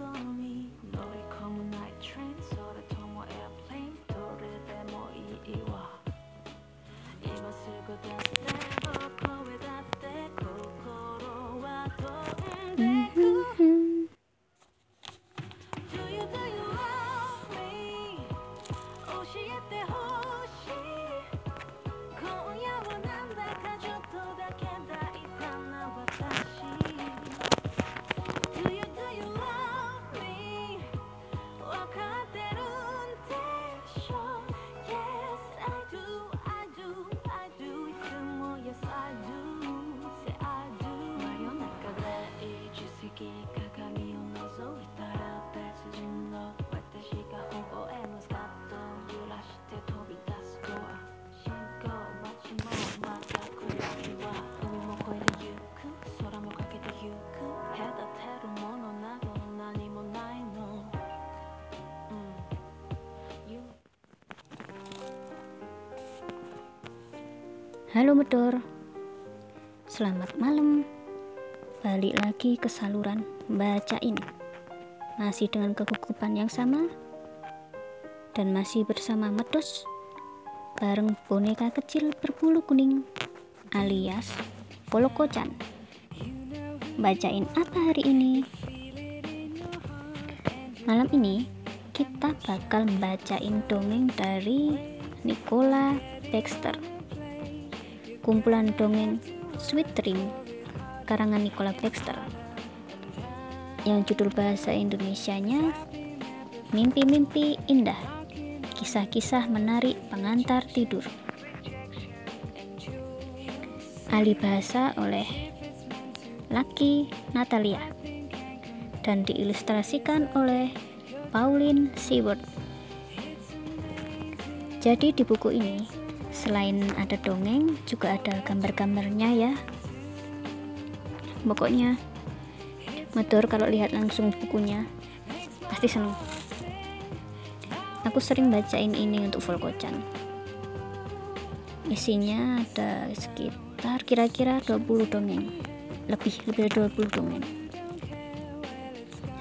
その身乗り込むナイトトレインそれともエアプレインどれでもいいわ。今すぐダンス Halo Medor. Selamat malam. Balik lagi ke saluran bacain Masih dengan kegugupan yang sama? Dan masih bersama Medos? Bareng boneka kecil berbulu kuning Alias Polokochan Bacain apa hari ini? Malam ini kita bakal bacain dongeng dari Nicola Baxter kumpulan dongeng Sweet Dream karangan Nicola Baxter yang judul bahasa Indonesianya Mimpi-mimpi indah kisah-kisah menarik pengantar tidur. Alih bahasa oleh Lucky Natalia dan diilustrasikan oleh Pauline Seward. Jadi di buku ini selain ada dongeng juga ada gambar-gambarnya ya. Pokoknya medor kalau lihat langsung bukunya. Pasti seneng. Aku sering bacain ini untuk Volkocan isinya ada sekitar kira-kira 20 dongeng. Lebih lebih dari 20 dongeng.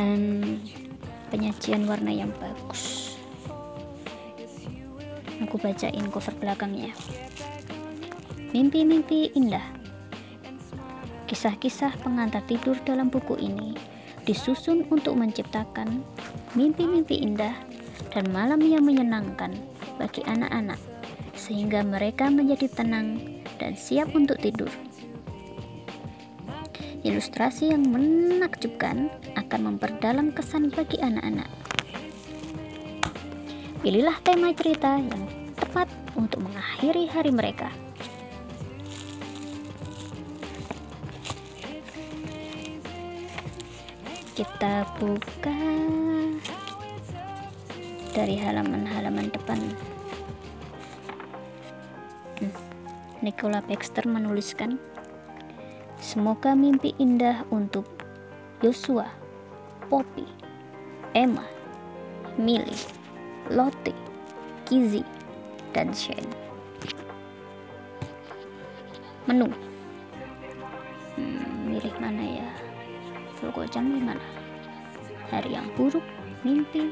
Dan penyajian warna yang bagus aku bacain cover belakangnya. Mimpi-mimpi indah. Kisah-kisah pengantar tidur dalam buku ini disusun untuk menciptakan mimpi-mimpi indah dan malam yang menyenangkan bagi anak-anak sehingga mereka menjadi tenang dan siap untuk tidur. Ilustrasi yang menakjubkan akan memperdalam kesan bagi anak-anak. Pilihlah tema cerita yang untuk mengakhiri hari mereka. Kita buka dari halaman-halaman depan. Hmm. Nicola Baxter menuliskan, "Semoga mimpi indah untuk Joshua, Poppy, Emma, Millie, Lotte, Kizzy, dan Shane. Menu. Hmm, milih mana ya? Volkocan gimana? Hari yang buruk, mimpi,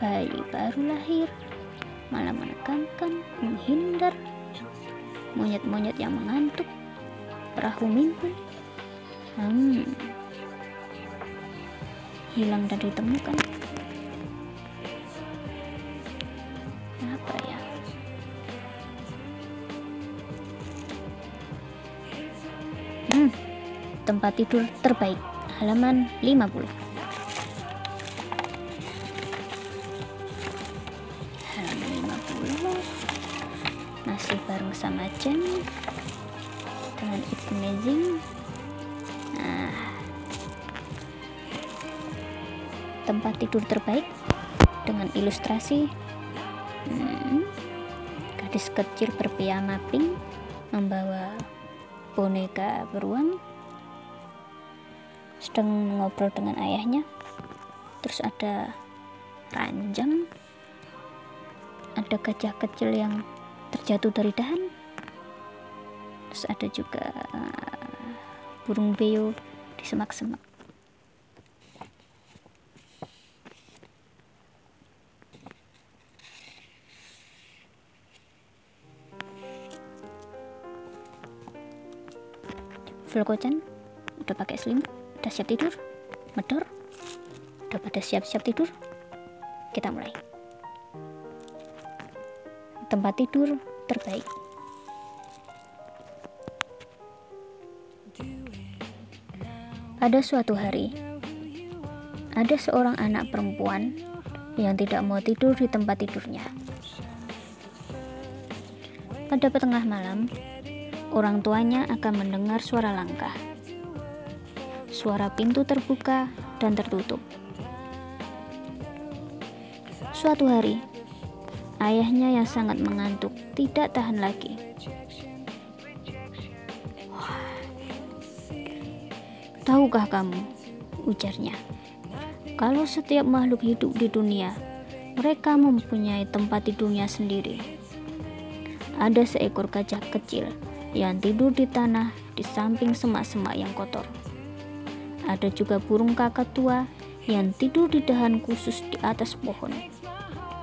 bayi baru lahir, malam menegangkan, menghindar, monyet-monyet yang mengantuk, perahu mimpi, hmm, hilang dan ditemukan. Tempat tidur terbaik, halaman 50. Halaman 50 masih bareng sama Jen. Dengan It's Amazing. Nah, tempat tidur terbaik dengan ilustrasi. Hmm, gadis kecil berpiyama pink membawa boneka beruang sedang ngobrol dengan ayahnya. Terus ada ranjang. Ada gajah kecil yang terjatuh dari dahan. Terus ada juga eh, burung beo di semak-semak. Vlogochan udah pakai selimut udah siap tidur? Medor? Udah pada siap-siap tidur? Kita mulai. Tempat tidur terbaik. Pada suatu hari ada seorang anak perempuan yang tidak mau tidur di tempat tidurnya. Pada tengah malam orang tuanya akan mendengar suara langkah suara pintu terbuka dan tertutup Suatu hari, ayahnya yang sangat mengantuk tidak tahan lagi. Tahukah kamu, ujarnya, kalau setiap makhluk hidup di dunia, mereka mempunyai tempat tidurnya sendiri. Ada seekor gajah kecil yang tidur di tanah di samping semak-semak yang kotor. Ada juga burung kakak tua yang tidur di dahan khusus di atas pohon.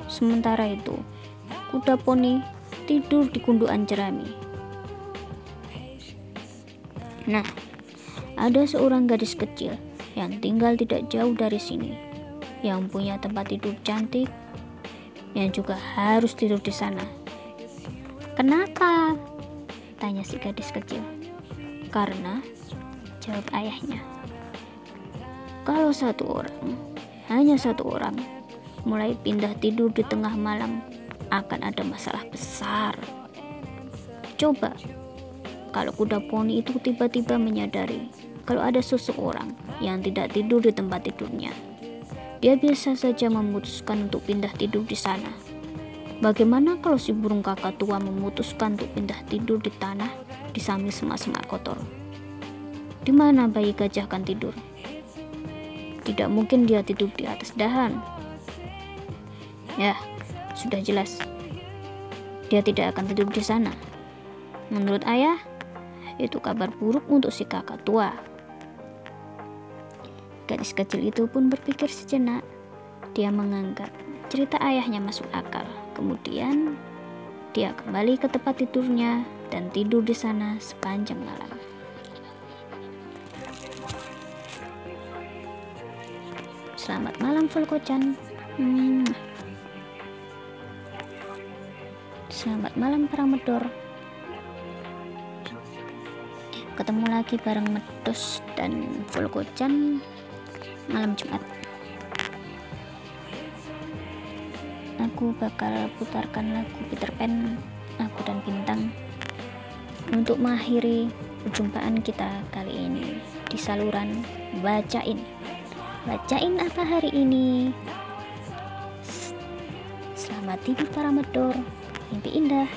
Sementara itu, kuda poni tidur di gundukan jerami. Nah, ada seorang gadis kecil yang tinggal tidak jauh dari sini, yang punya tempat tidur cantik, yang juga harus tidur di sana. Kenapa? Tanya si gadis kecil. Karena, jawab ayahnya. Kalau satu orang, hanya satu orang, mulai pindah tidur di tengah malam akan ada masalah besar. Coba kalau kuda poni itu tiba-tiba menyadari kalau ada seseorang yang tidak tidur di tempat tidurnya. Dia biasa saja memutuskan untuk pindah tidur di sana. Bagaimana kalau si burung kakak tua memutuskan untuk pindah tidur di tanah di samping semak-semak kotor? Di mana bayi gajah akan tidur? Tidak mungkin dia tidur di atas dahan, Ya, sudah jelas. Dia tidak akan tidur di sana. Menurut ayah, itu kabar buruk untuk si kakak tua. Gadis kecil itu pun berpikir sejenak. Dia menganggap cerita ayahnya masuk akal. Kemudian, dia kembali ke tempat tidurnya dan tidur di sana sepanjang malam. Selamat malam, Volkocan. Hmm. Selamat malam para medor Ketemu lagi bareng Medos dan Volkocan malam Jumat Aku bakal putarkan lagu Peter Pan Aku dan Bintang Untuk mengakhiri perjumpaan kita kali ini Di saluran Bacain Bacain apa hari ini? Selamat tidur para medor mimpi indah